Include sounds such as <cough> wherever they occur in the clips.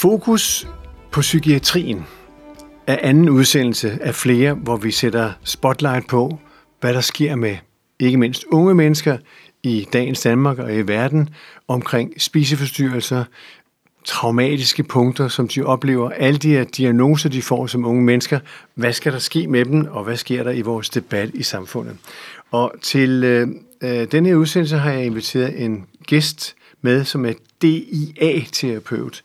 Fokus på psykiatrien er anden udsendelse af flere, hvor vi sætter spotlight på, hvad der sker med ikke mindst unge mennesker i dagens Danmark og i verden omkring spiseforstyrrelser, traumatiske punkter, som de oplever, alle de her diagnoser, de får som unge mennesker. Hvad skal der ske med dem, og hvad sker der i vores debat i samfundet? Og til øh, øh denne udsendelse har jeg inviteret en gæst med, som er DIA-terapeut.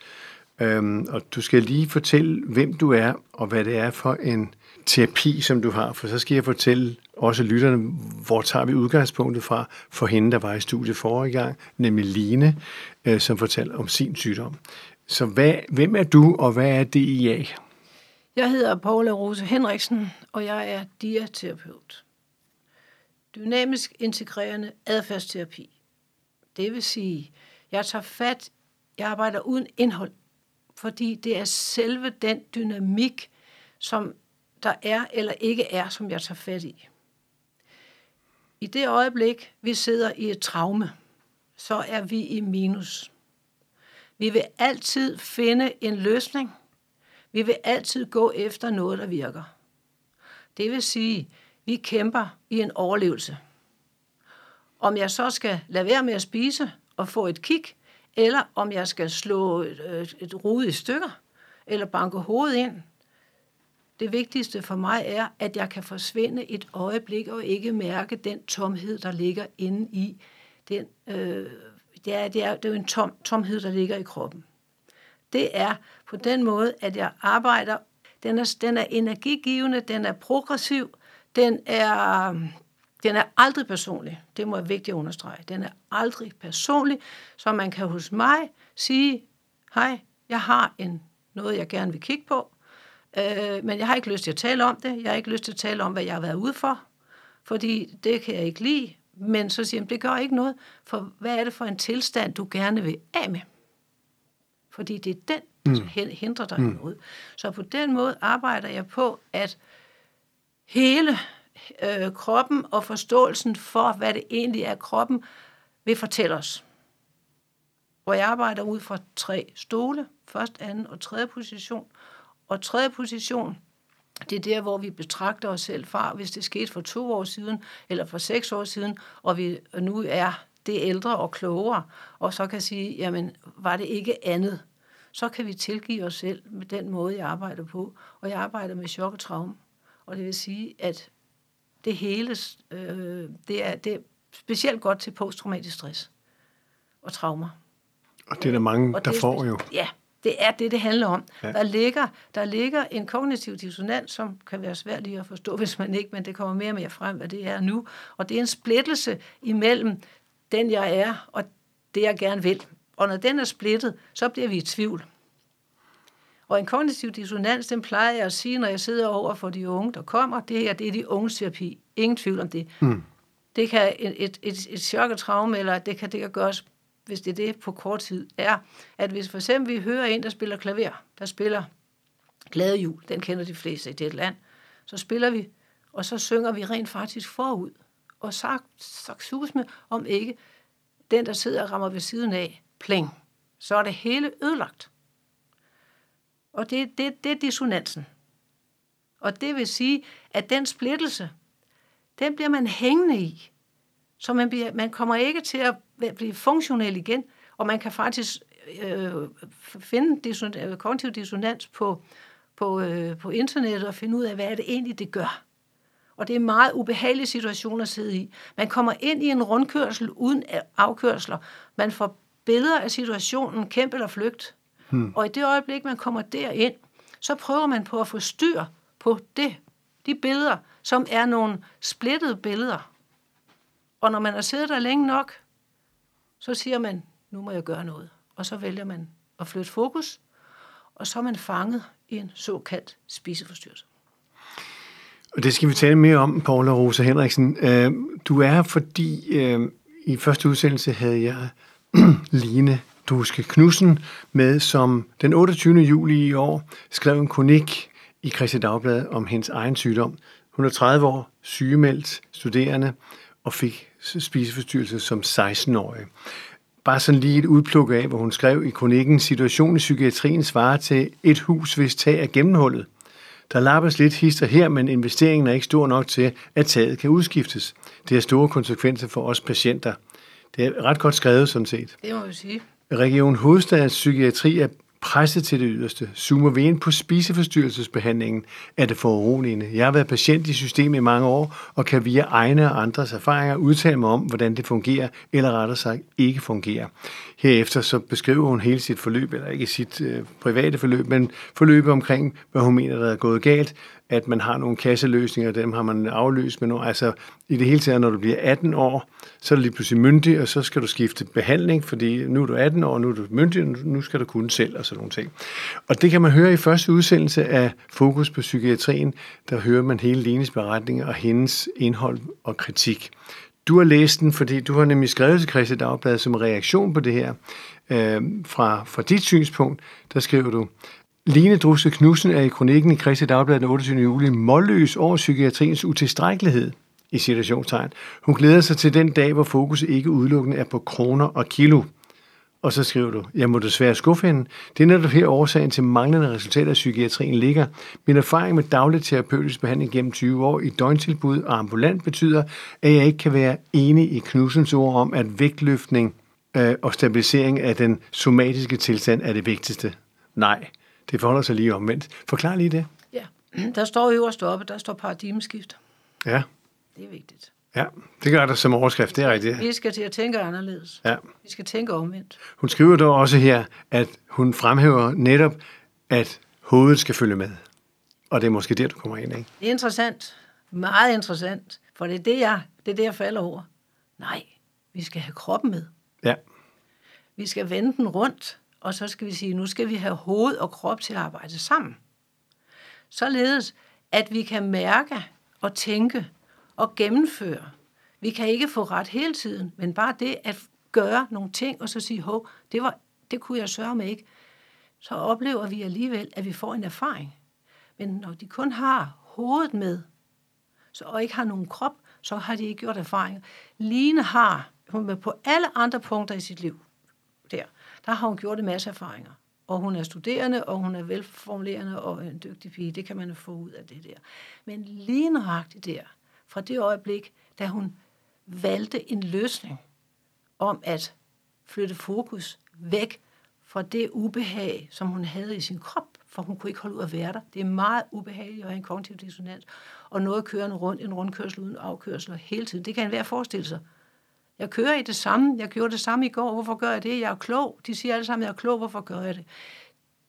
Øhm, og du skal lige fortælle, hvem du er, og hvad det er for en terapi, som du har, for så skal jeg fortælle også lytterne, hvor tager vi udgangspunktet fra for hende, der var i studiet forrige gang, nemlig Line, øh, som fortalte om sin sygdom. Så hvad, hvem er du, og hvad er DIA? Jeg hedder Paula Rose Henriksen, og jeg er diaterapeut. Dynamisk integrerende adfærdsterapi. Det vil sige, jeg tager fat, jeg arbejder uden indhold, fordi det er selve den dynamik, som der er eller ikke er, som jeg tager fat i. I det øjeblik, vi sidder i et traume, så er vi i minus. Vi vil altid finde en løsning. Vi vil altid gå efter noget, der virker. Det vil sige, vi kæmper i en overlevelse. Om jeg så skal lade være med at spise og få et kig, eller om jeg skal slå et, et rode i stykker, eller banke hovedet ind, det vigtigste for mig er, at jeg kan forsvinde et øjeblik og ikke mærke den tomhed, der ligger inde i den. Øh, det, er, det, er, det er jo en tom, tomhed, der ligger i kroppen. Det er på den måde, at jeg arbejder. Den er, den er energigivende, den er progressiv, den er, den er aldrig personlig. Det må jeg vigtigt at understrege. Den er aldrig personlig, så man kan hos mig sige, hej, jeg har en noget, jeg gerne vil kigge på, Øh, men jeg har ikke lyst til at tale om det. Jeg har ikke lyst til at tale om, hvad jeg har været ude for. Fordi det kan jeg ikke lide. Men så siger jeg, det gør ikke noget. For hvad er det for en tilstand, du gerne vil af med? Fordi det er den, der mm. hindrer dig mm. noget. Så på den måde arbejder jeg på, at hele øh, kroppen og forståelsen for, hvad det egentlig er, kroppen vil fortælle os. Og jeg arbejder ud fra tre stole, først, anden og tredje position, og tredje position, det er der, hvor vi betragter os selv fra, hvis det skete for to år siden, eller for seks år siden, og vi nu er det ældre og klogere, og så kan sige, jamen, var det ikke andet? Så kan vi tilgive os selv med den måde, jeg arbejder på. Og jeg arbejder med chok og traume. Og det vil sige, at det hele, øh, det, er, det er specielt godt til posttraumatisk stress og traumer. Og det er der mange, og der får jo. Ja, det er det, det handler om. Ja. Der, ligger, der ligger en kognitiv dissonans, som kan være svært lige at forstå, <laughs> hvis man ikke, men det kommer mere og mere frem, hvad det er nu. Og det er en splittelse imellem den, jeg er, og det, jeg gerne vil. Og når den er splittet, så bliver vi i tvivl. Og en kognitiv dissonans, den plejer jeg at sige, når jeg sidder over for de unge, der kommer, det her, det er de unges terapi. Ingen tvivl om det. Mm. Det kan et, et, et, et chok og traume, eller det kan, det kan gøres hvis det er det på kort tid, er, at hvis for eksempel vi hører en, der spiller klaver, der spiller Glade Jul, den kender de fleste i det land, så spiller vi, og så synger vi rent faktisk forud, og sagt, sagt med, om ikke den, der sidder og rammer ved siden af, pling, så er det hele ødelagt. Og det, det, det er dissonansen. Og det vil sige, at den splittelse, den bliver man hængende i. Så man, bliver, man kommer ikke til at blive funktionel igen, og man kan faktisk øh, finde dissonans, øh, kognitiv dissonans på, på, øh, på internettet og finde ud af, hvad er det egentlig, det gør. Og det er en meget ubehagelig situation at sidde i. Man kommer ind i en rundkørsel uden afkørsler. Man får billeder af situationen, kæmpe eller flygt. Hmm. Og i det øjeblik, man kommer derind, så prøver man på at få styr på det, de billeder, som er nogle splittede billeder. Og når man har siddet der længe nok, så siger man, nu må jeg gøre noget. Og så vælger man at flytte fokus, og så er man fanget i en såkaldt spiseforstyrrelse. Og det skal vi tale mere om, Paula Rosa Henriksen. Øh, du er her, fordi øh, i første udsendelse havde jeg <clears throat> Line Duske Knudsen med, som den 28. juli i år skrev en kronik i Christi Dagblad om hendes egen sygdom. Hun er 30 år, sygemeldt, studerende, og fik spiseforstyrrelse som 16-årig. bare sådan lige et udpluk af, hvor hun skrev i kronikken, situationen i psykiatrien svarer til et hus, hvis tag er gennemhullet. Der lappes lidt hister her, men investeringen er ikke stor nok til, at taget kan udskiftes. Det har store konsekvenser for os patienter. Det er ret godt skrevet, sådan set. Det må vi sige. Region Hovedstadens psykiatri er presset til det yderste. Zoomer vi ind på spiseforstyrrelsesbehandlingen, er det foruroligende. Jeg har været patient i systemet i mange år, og kan via egne og andres erfaringer udtale mig om, hvordan det fungerer, eller rettere sagt ikke fungerer. Herefter så beskriver hun hele sit forløb, eller ikke sit øh, private forløb, men forløbet omkring, hvad hun mener, der er gået galt, at man har nogle kasseløsninger, dem har man afløst med nogle, altså i det hele taget, når du bliver 18 år, så er du lige pludselig myndig, og så skal du skifte behandling, fordi nu er du 18 år, nu er du myndig, og nu skal du kunne selv, og sådan nogle ting. Og det kan man høre i første udsendelse af Fokus på Psykiatrien, der hører man hele Lenes beretning og hendes indhold og kritik. Du har læst den, fordi du har nemlig skrevet til Christi Dagblad som reaktion på det her. Øh, fra, fra dit synspunkt, der skriver du, Line Drusse Knudsen er i kronikken i Kristi Dagblad den 28. juli målløs over psykiatriens utilstrækkelighed i situationstegn. Hun glæder sig til den dag, hvor fokus ikke udelukkende er på kroner og kilo. Og så skriver du, jeg må desværre skuffe hende. Det er netop her årsagen til manglende resultater af psykiatrien ligger. Min erfaring med daglig terapeutisk behandling gennem 20 år i døgntilbud og ambulant betyder, at jeg ikke kan være enig i Knudsens ord om, at vægtløftning øh, og stabilisering af den somatiske tilstand er det vigtigste. Nej, det forholder sig lige omvendt. Forklar lige det. Ja, der står øverst oppe, der står paradigmeskift. Ja, Det er vigtigt. ja. Det gør der som overskrift, det er rigtigt. Vi skal til at tænke anderledes. Ja. Vi skal tænke omvendt. Hun skriver dog også her, at hun fremhæver netop, at hovedet skal følge med. Og det er måske der, du kommer ind, ikke? Det er interessant. Meget interessant. For det er det, jeg, det er det, jeg falder over. Nej, vi skal have kroppen med. Ja, Vi skal vende den rundt, og så skal vi sige, nu skal vi have hoved og krop til at arbejde sammen. Således, at vi kan mærke og tænke og gennemføre. Vi kan ikke få ret hele tiden, men bare det at gøre nogle ting, og så sige, hov, det, var, det kunne jeg sørge med ikke. Så oplever vi alligevel, at vi får en erfaring. Men når de kun har hovedet med, så, og ikke har nogen krop, så har de ikke gjort erfaringer. Line har, hun er på alle andre punkter i sit liv, der, der har hun gjort en masse erfaringer. Og hun er studerende, og hun er velformulerende og en dygtig pige. Det kan man få ud af det der. Men lige nøjagtigt der, fra det øjeblik, da hun valgte en løsning om at flytte fokus væk fra det ubehag, som hun havde i sin krop, for hun kunne ikke holde ud at være der. Det er meget ubehageligt at have en kognitiv dissonans, og noget kørende rundt, en rundkørsel uden afkørsel hele tiden. Det kan enhver forestille sig. Jeg kører i det samme. Jeg gjorde det samme i går. Hvorfor gør jeg det? Jeg er klog. De siger alle sammen, jeg er klog. Hvorfor gør jeg det?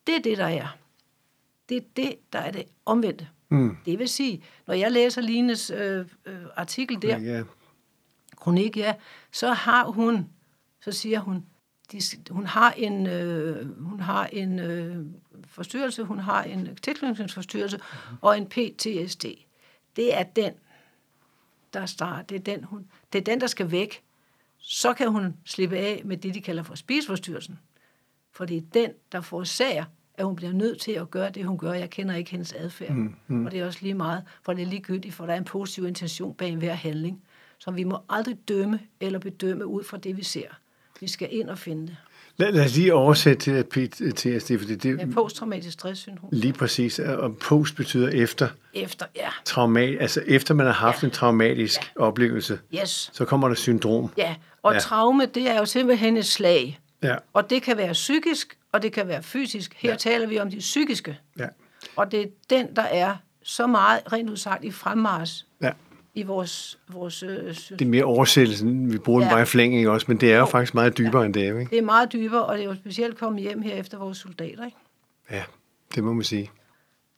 Det er det, der er. Det er det, der er det omvendte. Mm. Det vil sige, når jeg læser Lines øh, øh, artikel der, ja. kronik, ja, så har hun, så siger hun, de, hun har en, øh, hun har en øh, forstyrrelse, hun har en tilknytningsforstyrrelse mm-hmm. og en PTSD. Det er den, der starter, det er den, hun, det er den, der skal væk. Så kan hun slippe af med det, de kalder for spiseforstyrrelsen. For det er den, der forårsager, at hun bliver nødt til at gøre det, hun gør. Jeg kender ikke hendes adfærd. Mm, mm. Og det er også lige meget, for det er ligegyldigt, for der er en positiv intention bag enhver handling. Så vi må aldrig dømme eller bedømme ud fra det, vi ser. Vi skal ind og finde det. Lad, lad os lige oversætte til PTSD, fordi det Ja, posttraumatisk stresssyndrom. lige præcis, og post betyder efter, Efter, ja. traumat, altså efter man har haft Ja. en traumatisk oplevelse, Yes. så kommer der syndrom. Ja, og Ja. ja. traume, det er jo simpelthen et slag. Ja, Og det kan være psykisk, og det kan være fysisk. Her ja. taler vi om de psykiske. ja, Og det er den, der er så meget, rent udsagt, i fremmars ja. I vores, vores øh, Det er mere oversættelsen, vi bruger den Ja. bare i flæng, også? Men det er jo Jo. faktisk meget dybere end det, er, ikke? Det er meget dybere, og det er jo specielt kommet hjem her efter vores soldater. Ikke? Ja, det må man sige.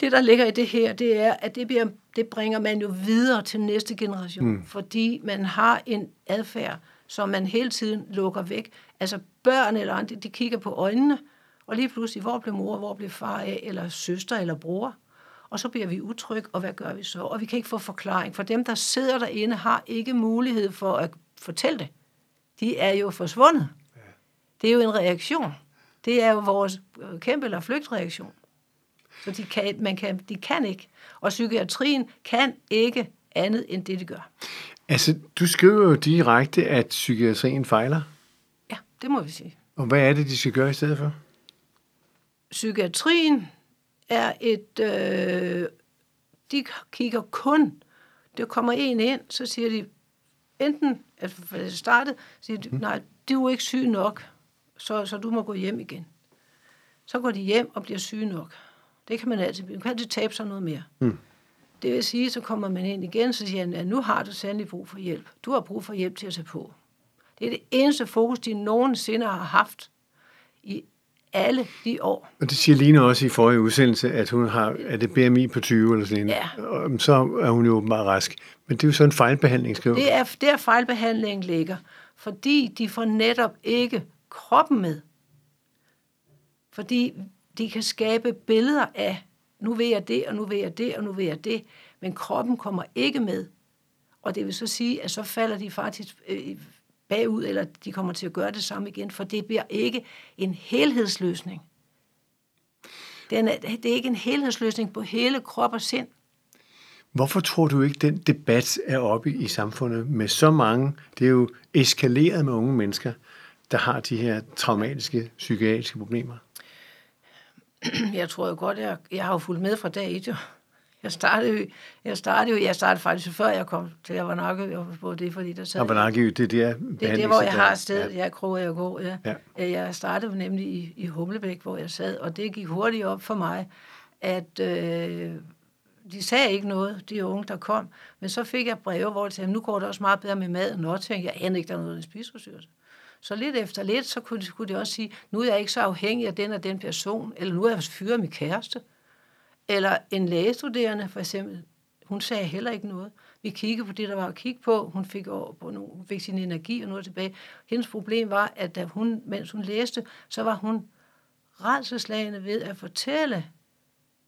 Det, der ligger i det her, det er, at det, bliver, det bringer man jo videre til næste generation, mm. fordi man har en adfærd, som man hele tiden lukker væk. Altså børn eller andre, de kigger på øjnene, og lige pludselig, hvor blev mor, hvor blev far af, eller søster eller bror? Og så bliver vi utrygge, og hvad gør vi så? Og vi kan ikke få forklaring, for dem, der sidder derinde, har ikke mulighed for at fortælle det. De er jo forsvundet. Det er jo en reaktion. Det er jo vores øh, kæmpe- eller flygtreaktion. Så de kan, man kan, de kan ikke. Og psykiatrien kan ikke andet end det, de gør. Altså, du skriver jo direkte, at psykiatrien fejler. Ja. Det må vi sige. Og hvad er det, de skal gøre i stedet for? Psykiatrien er et... Øh, de kigger kun... Det kommer en ind, så siger de, enten, at det startet, siger de, nej, du er ikke syg nok, så, så du må gå hjem igen. Så går de hjem og bliver syge nok. Det kan man altid. Man kan altid tabe sig noget mere. Mm. Det vil sige, så kommer man ind igen, så siger han, at nu har du sandelig brug for hjælp. Du har brug for hjælp til at tage på. Det er det eneste fokus, de nogensinde har haft i alle de år. Og det siger Line også i forrige udsendelse, at hun har, er det BMI på 20 eller sådan Ja. Og så er hun jo meget rask. Men det er jo så en fejlbehandling, skriver Det er der fejlbehandlingen ligger, fordi de får netop ikke kroppen med. Fordi de kan skabe billeder af, nu vil jeg det, og nu vil jeg det, og nu vil jeg det, men kroppen kommer ikke med. Og det vil så sige, at så falder de faktisk øh, bagud, eller de kommer til at gøre det samme igen, for det bliver ikke en helhedsløsning. Den er, det er ikke en helhedsløsning på hele krop og sind. Hvorfor tror du ikke, den debat er oppe i samfundet med så mange? Det er jo eskaleret med unge mennesker, der har de her traumatiske psykiatriske problemer. <clears throat> jeg tror jo godt, jeg, jeg har jo fulgt med fra dag et, jo. Jeg startede jeg startede jeg startede faktisk før jeg kom til Avanake, hvor det er fordi, der sad... Avanake, det er der Det er der, hvor jeg har sted, ja, kroger jeg går, ja. Ja. Jeg startede nemlig i, i Humlebæk, hvor jeg sad, og det gik hurtigt op for mig, at øh, de sagde ikke noget, de unge, der kom, men så fik jeg breve, hvor de sagde, nu går det også meget bedre med maden, og tænkte jeg, aner ikke, der er noget af spiseforstyrrelse. Så lidt efter lidt, så kunne, de- kunne de også sige, nu er jeg ikke så afhængig af den og den person, eller nu er jeg fyret min kæreste. Eller en lægestuderende, for eksempel, hun sagde heller ikke noget. Vi kiggede på det, der var at kigge på. Hun fik, over på nogle, hun fik sin energi og noget tilbage. Hendes problem var, at da hun, mens hun læste, så var hun redselslagende ved at fortælle,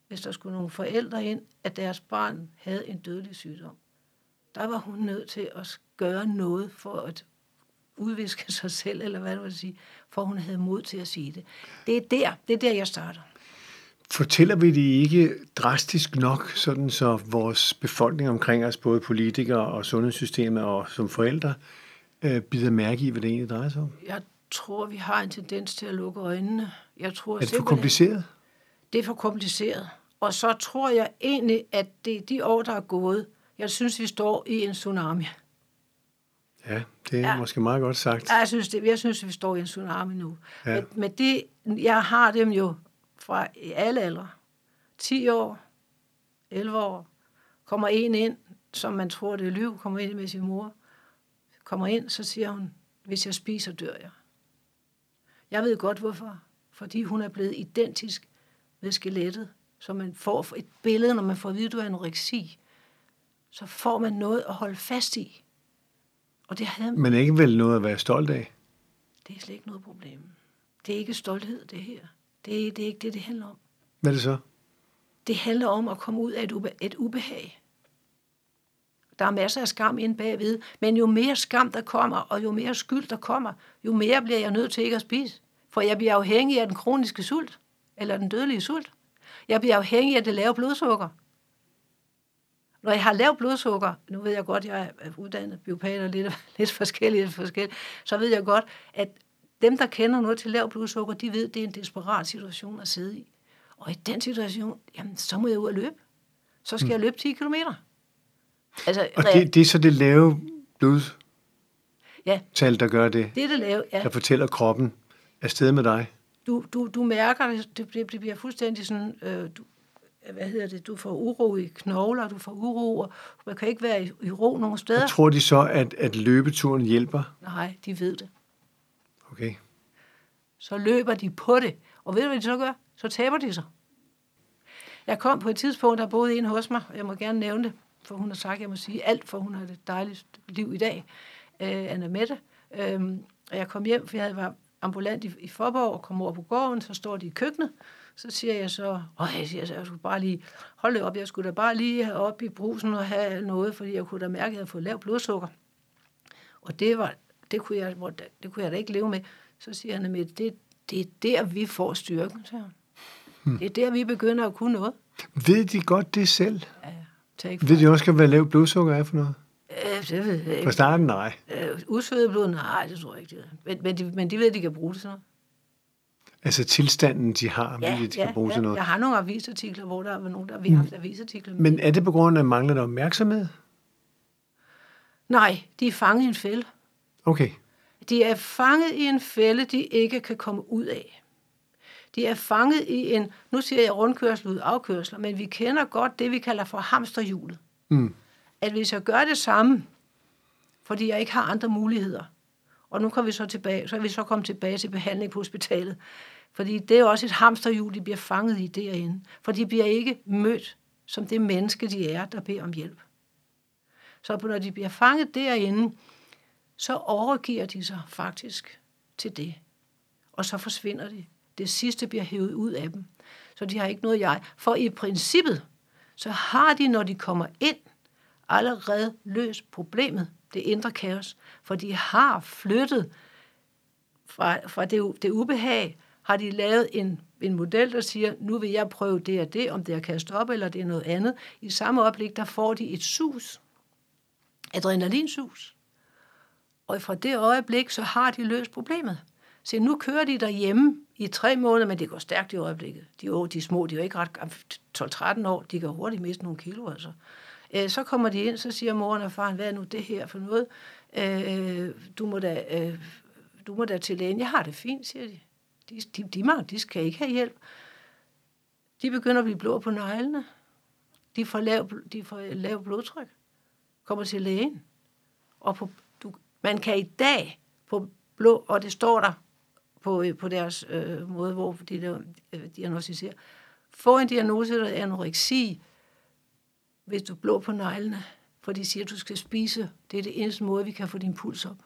hvis der skulle nogle forældre ind, at deres barn havde en dødelig sygdom. Der var hun nødt til at gøre noget for at udviske sig selv, eller hvad du vil sige, for hun havde mod til at sige det. Det er der, det er der, jeg starter. Fortæller vi det ikke drastisk nok, sådan så vores befolkning omkring os, både politikere og sundhedssystemet og som forældre, øh, bider mærke i, hvad det egentlig drejer sig om? Jeg tror, vi har en tendens til at lukke øjnene. Jeg tror Er det for kompliceret? Det er for kompliceret. Og så tror jeg egentlig, at det er de år, der er gået. Jeg synes, vi står i en tsunami. Ja, det er ja. Måske meget godt sagt. Ja, Jeg synes, det, jeg synes, vi står i en tsunami nu. Ja. Men, men det, jeg har dem jo fra i alle aldre. 10 år, 11 år, kommer en ind, som man tror, det er liv, kommer ind med sin mor. Kommer ind, så siger hun, hvis jeg spiser, dør jeg. Jeg ved godt, hvorfor. Fordi hun er blevet identisk med skelettet. Så man får et billede, når man får at vide, at du er anoreksi. Så får man noget at holde fast i. Og det havde Men ikke vel noget at være stolt af? det er slet ikke noget problem. Det er ikke stolthed, det her. Det er, det er ikke det, det handler om. Hvad er det så? Det handler om at komme ud af et, ube, et ubehag. Der er masser af skam inde bagved, men jo mere skam der kommer, og jo mere skyld der kommer, jo mere bliver jeg nødt til ikke at spise. For jeg bliver afhængig af den kroniske sult, eller den dødelige sult. Jeg bliver afhængig af det lave blodsukker. Når jeg har lavt blodsukker, nu ved jeg godt, jeg er uddannet biopat og lidt, <laughs> lidt forskelligt, forskelligt, så ved jeg godt, at dem, der kender noget til lavt blodsukker, de ved, det er en desperat situation at sidde i. Og i den situation, jamen, så må jeg ud og løbe. Så skal mm. jeg løbe 10 km. Altså, Og det, det er så det lave blodtal, ja, der gør det, det er det lave. Ja. der fortæller kroppen afsted med dig. Du, du, du mærker, det, det, det bliver fuldstændig sådan, øh, du, hvad hedder det, du får uro i knogler, du får uro, og man kan ikke være i, i ro nogen steder. Jeg tror de så, at, at løbeturen hjælper? Nej, de ved det. Okay. så løber de på det. Og ved du, hvad de så gør? Så taber de sig. Jeg kom på et tidspunkt, der boede en hos mig, og jeg må gerne nævne det, for hun har sagt, jeg må sige alt, for hun har det dejligt liv i dag, øh, Anna Mette. Øh, og jeg kom hjem, for jeg havde været ambulant i, i Forborg, og kom over på gården, så står de i køkkenet, så siger jeg så, åh, jeg siger, så, jeg skulle bare lige, hold op, jeg skulle da bare lige have op i brusen og have noget, fordi jeg kunne da mærke, at jeg havde fået lavt blodsukker. Og det var, det kunne jeg, hvor- det kunne jeg da ikke leve med. Så siger han, at det, det er der, vi får styrken, siger han. Det er der, vi begynder at kunne noget. Ved de godt det selv? Ja, Ved de også, hvad lavt blodsukker er for noget? Øh, det ved jeg ikke. Fra starten, nej. Øh, usvædet blod, nej, det tror jeg ikke. Det er. men, men, de, men de ved, at de kan bruge det sådan noget. Altså tilstanden, de har, ja, de kan bruge ja. til noget. Jeg har nogle avisartikler, hvor der er nogen, der vi har haft avisartikler. med. Men er det på grund af manglende opmærksomhed? Nej, de er fanget i en fælde. Okay. De er fanget i en fælde, de ikke kan komme ud af. De er fanget i en, nu siger jeg rundkørsel ud afkørsler, men vi kender godt det, vi kalder for hamsterhjulet. Mm. At hvis jeg gør det samme, fordi jeg ikke har andre muligheder, og nu kan vi så tilbage, så er vi så kommet tilbage til behandling på hospitalet, fordi det er også et hamsterhjul, de bliver fanget i derinde, for de bliver ikke mødt som det menneske, de er, der beder om hjælp. Så når de bliver fanget derinde, så overgiver de sig faktisk til det. Og så forsvinder de. Det sidste bliver hævet ud af dem. Så de har ikke noget jeg. For i princippet, så har de, når de kommer ind, allerede løst problemet, det indre kaos. For de har flyttet fra, fra det, det ubehag, har de lavet en, en model, der siger, nu vil jeg prøve det og det, om det er kastet op eller det er noget andet. I samme øjeblik, der får de et sus, adrenalinsus. Og fra det øjeblik, så har de løst problemet. Så nu kører de derhjemme i tre måneder, men det går stærkt i øjeblikket. De, er, de er små, de er jo ikke ret 12-13 år, de kan hurtigt miste nogle kilo, altså. Øh, så kommer de ind, så siger moren og faren, hvad er nu det her for noget? Øh, du, må da, øh, du må da til lægen. Jeg har det fint, siger de. De, de, de, de, de skal ikke have hjælp. De begynder at blive blå på neglene. De får lav, de får lav blodtryk. Kommer til lægen. Og på, man kan i dag på blå, og det står der på, på deres øh, måde, hvor de der, øh, diagnostiserer, få en diagnose, der er anoreksi, hvis du er blå på neglene, for de siger, at du skal spise. Det er det eneste måde, vi kan få din puls op.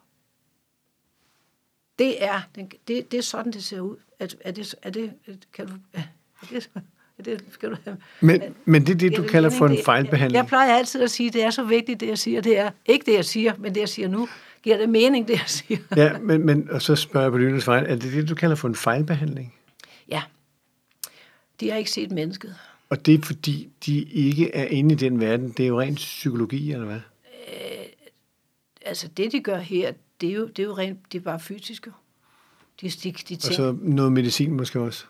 Det er, det, det er sådan, det ser ud. Er, er, det, er det, kan du, er det, er det, skal du have, men, men det er det, du det kalder for en fejlbehandling? Jeg plejer altid at sige, at det er så vigtigt, det jeg siger. Det er ikke det, jeg siger, men det, jeg siger nu. Giver det mening, det jeg siger? <laughs> ja, men, men, og så spørger jeg på lyttens fejl. Er det det, du kalder for en fejlbehandling? Ja. De har ikke set mennesket. Og det er fordi, de ikke er inde i den verden. Det er jo rent psykologi, eller hvad? Øh, altså, det de gør her, det er jo, det er jo rent, det er bare fysiske. De, de, de og så noget medicin måske også?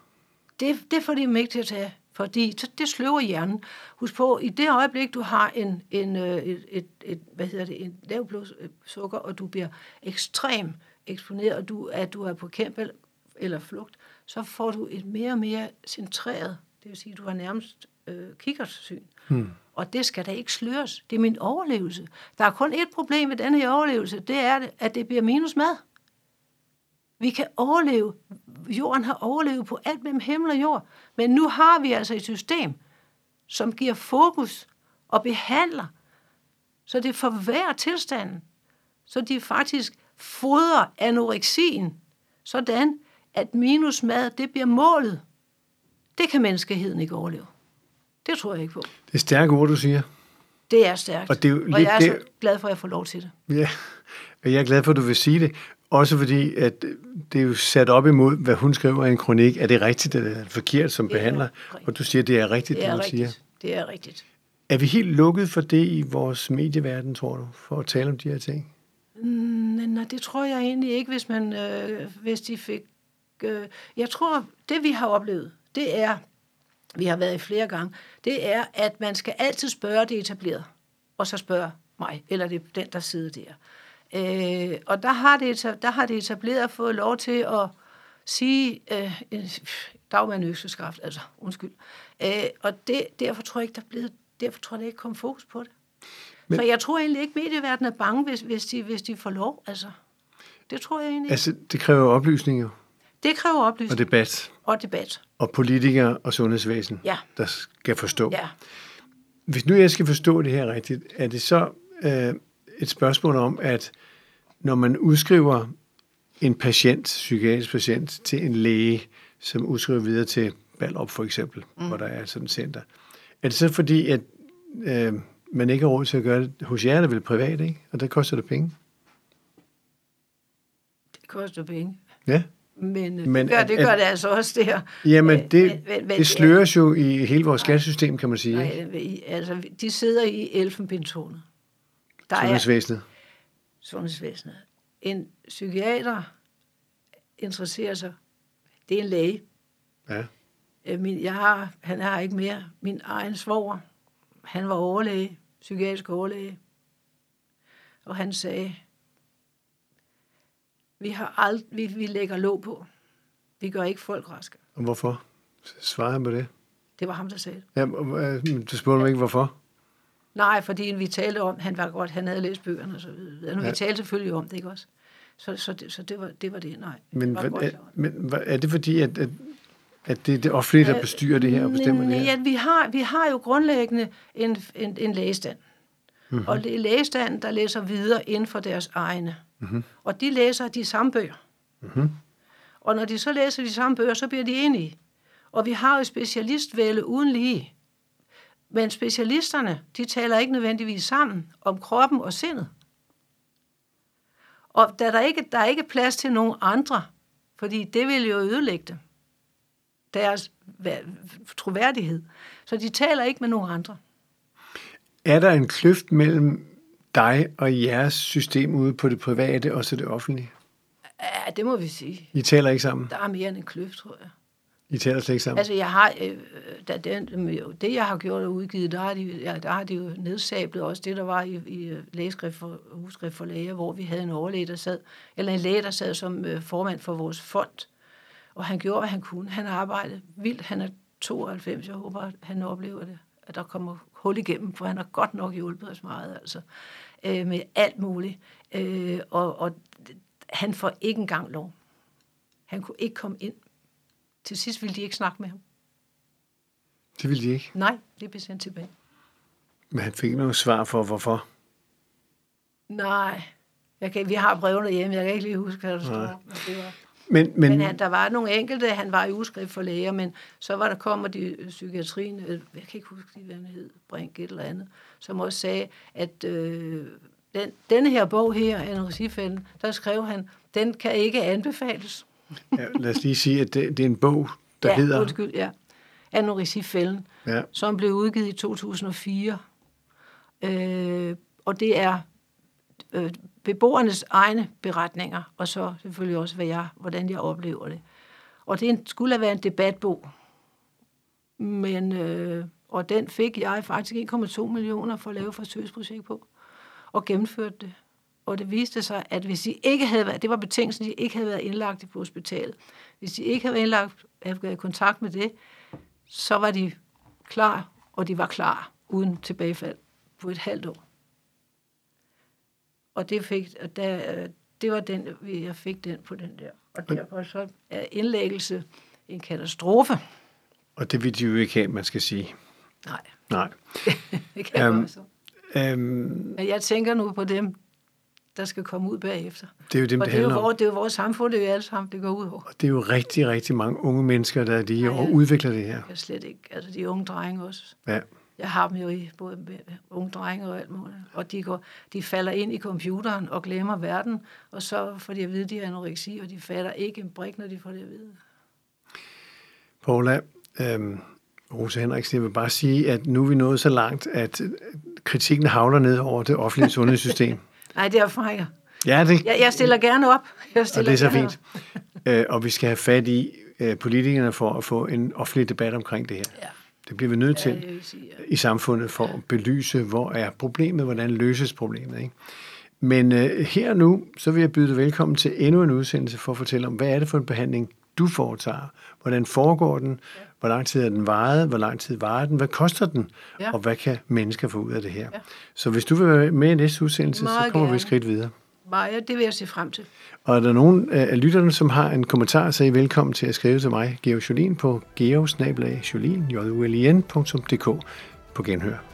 Det, det får de ikke til at tage, fordi det sløver hjernen. Husk på, i det øjeblik, du har en, en, et, et, et, hvad hedder det, en lav blodsukker, og du bliver ekstrem eksponeret, og du, at du er på kæmpe eller flugt, så får du et mere og mere centreret, det vil sige, at du har nærmest øh, kikkertsyn. Hmm. Og det skal da ikke sløres. Det er min overlevelse. Der er kun et problem med denne her overlevelse, det er, at det bliver minus mad. Vi kan overleve. Jorden har overlevet på alt mellem himmel og jord. Men nu har vi altså et system, som giver fokus og behandler, så det forværrer tilstanden. Så de faktisk fodrer anoreksien, sådan at minus mad, det bliver målet. Det kan menneskeheden ikke overleve. Det tror jeg ikke på. Det er stærke ord, du siger. Det er stærkt. Og, det er jo og lidt jeg er det... så glad for, at jeg får lov til det. Ja, og jeg er glad for, at du vil sige det. Også fordi, at det er jo sat op imod, hvad hun skriver i en kronik. Er det rigtigt eller forkert som Det er behandler? rigtigt. Og du siger, at det er rigtigt, Det er det, du rigtigt. siger. Det er rigtigt. Er vi helt lukket for det i vores medieverden, tror du, for at tale om de her ting? Men nej, det tror jeg egentlig ikke, hvis man, øh, hvis de fik... Øh, jeg tror, det vi har oplevet, det er, vi har været i flere gange, det er, at man skal altid spørge det etableret, og så spørge mig, eller det er den, der sidder der. Øh, og der har, det, der har det etableret fået lov til at sige, øh, dagmand økseskaft, altså undskyld. Øh, og det, derfor tror jeg ikke, der er blevet, derfor tror jeg ikke kom fokus på det. Men, så jeg tror egentlig ikke, medieverdenen er bange, hvis, hvis, de, hvis de får lov. Altså, det tror jeg egentlig ikke. Altså, det kræver oplysning jo, Det kræver og oplysning debat, og debat. og politikere og sundhedsvæsen, Ja. der skal forstå. Ja. Hvis nu jeg skal forstå det her rigtigt, er det så øh, et spørgsmål om, at når man udskriver en patient, psykiatrisk patient, til en læge, som udskriver videre til Ballerup for eksempel, mm. hvor der er sådan et center, er det så fordi, at øh, man ikke har råd til at gøre det hos jer, eller vel privat, ikke? Og der koster det penge? Det koster penge. Ja. Men, Men men det, gør, at- det gør at- det altså også der. Jamen, Øh, det, men- men- men- det sløres jo i hele vores skattesystem, kan man sige. ikke? Nej, i- altså, de sidder i elfenbindtårnet. Der er Sundhedsvæsenet. sundhedsvæsenet. En psykiater interesserer sig. Det er en læge. Ja. Øh, Min, jeg har, han er her ikke mere. Min egen svoger, han var overlæge, psykiatrisk overlæge. Og han sagde, vi, har ald, vi, vi lægger låg på. Vi gør ikke folk raske. Og hvorfor? Svarer han på det? Det var ham, der sagde det. Ja, øh, du spurgte mig ikke, hvorfor? Nej, fordi vi talte om, han var godt, han havde læst bøgerne og så videre. Ja. vi talte selvfølgelig om det, ikke også? Så, så, det, så det, var, det var det, nej. Men, Det var hvad, er, men hvad- er det fordi, at, at, at det er det offentlige, der bestyrer det her og bestemmer det her? Ja, vi har, vi har jo grundlæggende en, en, en lægestand. Mhm. Mm-hmm. Og det er lægestand, der læser videre inden for deres egne. Mm-hmm. Og de læser de samme bøger. Mhm. Og når de så læser de samme bøger, så bliver de enige. Og vi har jo specialistvælde uden lige. Men specialisterne, de taler ikke nødvendigvis sammen om kroppen og sindet. Og da der, ikke, der er ikke plads til nogen andre, fordi det vil jo ødelægge dem deres væ- troværdighed. Så de taler ikke med nogen andre. Er der en kløft mellem dig og jeres system ude på det private og så det offentlige? Ja, det må vi sige. I taler ikke sammen? Der er mere end en kløft, tror jeg. I taler slet ikke sammen? Altså, jeg har, øh, øh da den, det jeg har gjort og udgivet, der har de, ja, der har de jo nedsablet også det, der var i, i øh, lægeskrift for, ugeskrift for læger, hvor vi havde en overlæge, der sad, eller en læge, der sad som øh, formand for vores fond. Og han gjorde, hvad han kunne. Han arbejdede vildt. Han er 92. Jeg håber, at han oplever det, at der kommer hul igennem, for han har godt nok hjulpet os meget, altså, øh, med alt muligt. Øh, og, og han får ikke engang lov. Han kunne ikke komme ind. Til sidst ville de ikke snakke med ham. Det ville de ikke. Nej, det blev sendt tilbage. Men han fik noget svar for, hvorfor. Nej, jeg kan, vi har brevene hjemme, jeg kan ikke lige huske, hvad der står. Det var, Men, men, men han, der var nogle enkelte, han var i ugeskrift for læger, men så var der kommer de øh, psykiatrien, øh, jeg kan ikke huske, hvad han hed, Brink et eller andet, som også sagde, at øh, den, denne her bog her, Anoreksifælden, der skrev han, den kan ikke anbefales. Ja, lad os lige sige, at det, det er en bog, der ja, hedder... Undskyld, ja. Anoreksifælden. Ja, som blev udgivet i 2004. Øh, og det er øh, beboernes egne beretninger, og så selvfølgelig også, hvad jeg, hvordan jeg oplever det. Og det en- skulle have været en debatbog. Men, øh, og den fik jeg faktisk 1,2 millioner for at lave forsøgsprojekt på, og gennemførte det. Og det viste sig, at hvis de ikke havde været, det var betingelsen, de ikke havde været indlagt på hospitalet. Hvis de ikke havde været indlagt, havde været i kontakt med det, så var de klar, og de var klar uden tilbagefald på et halvt år. Og det, fik, og der, det var den, jeg fik den på den der. Og derfor så er indlæggelse en katastrofe. og det vil de jo ikke have, man skal sige. Nej, Nej. <laughs> det kan Øhm, um, også. Øhm, Men jeg tænker nu på dem, der skal komme ud bagefter. det er jo dem, Og det det er, jo handler om. vores, det er jo vores samfund, det er jo alle sammen, det går ud over. Og det er jo rigtig, rigtig mange unge mennesker, der de Ja, år ja. udvikler det her. Jeg slet ikke, altså de unge drenge også. Ja. Jeg har dem jo i både unge drenge og alt muligt. Og de, går, de falder ind i computeren og glemmer verden, og så får de at vide, at de har anoreksi, og de fatter ikke en brik, når de får det at vide. Paula, øhm, Rosa Henriksen, jeg vil bare sige, at nu er vi nået så langt, at kritikken havler ned over det offentlige sundhedssystem. <laughs> Nej, det er erfaringer. Ja, det, Jeg, jeg stiller gerne op. Jeg og stiller det er så fint. Øh, og vi skal have fat i øh, politikerne for at få en offentlig debat omkring det her. Ja. Det bliver vi nødt til. Ja, sige, ja. i samfundet for at belyse, hvor er problemet, hvordan løses problemet. Ikke? Men øh, her og nu, så vil jeg byde dig velkommen til endnu en udsendelse for at fortælle om, hvad er det for en behandling, du foretager? Hvordan foregår den? Hvor lang tid er den varet? Hvor lang tid varer den? Hvad koster den? Ja. Og hvad kan mennesker få ud af det her? Ja. Så hvis du vil være med i næste udsendelse, så Meget kommer vi gerne. et skridt videre. Maja, det vil jeg se frem til. Og er der nogen af lytterne, som har en kommentar, så er I velkommen til at skrive til mig, Georg Jolin, på geosnablag.jolin, j u l i -N .dk på genhør.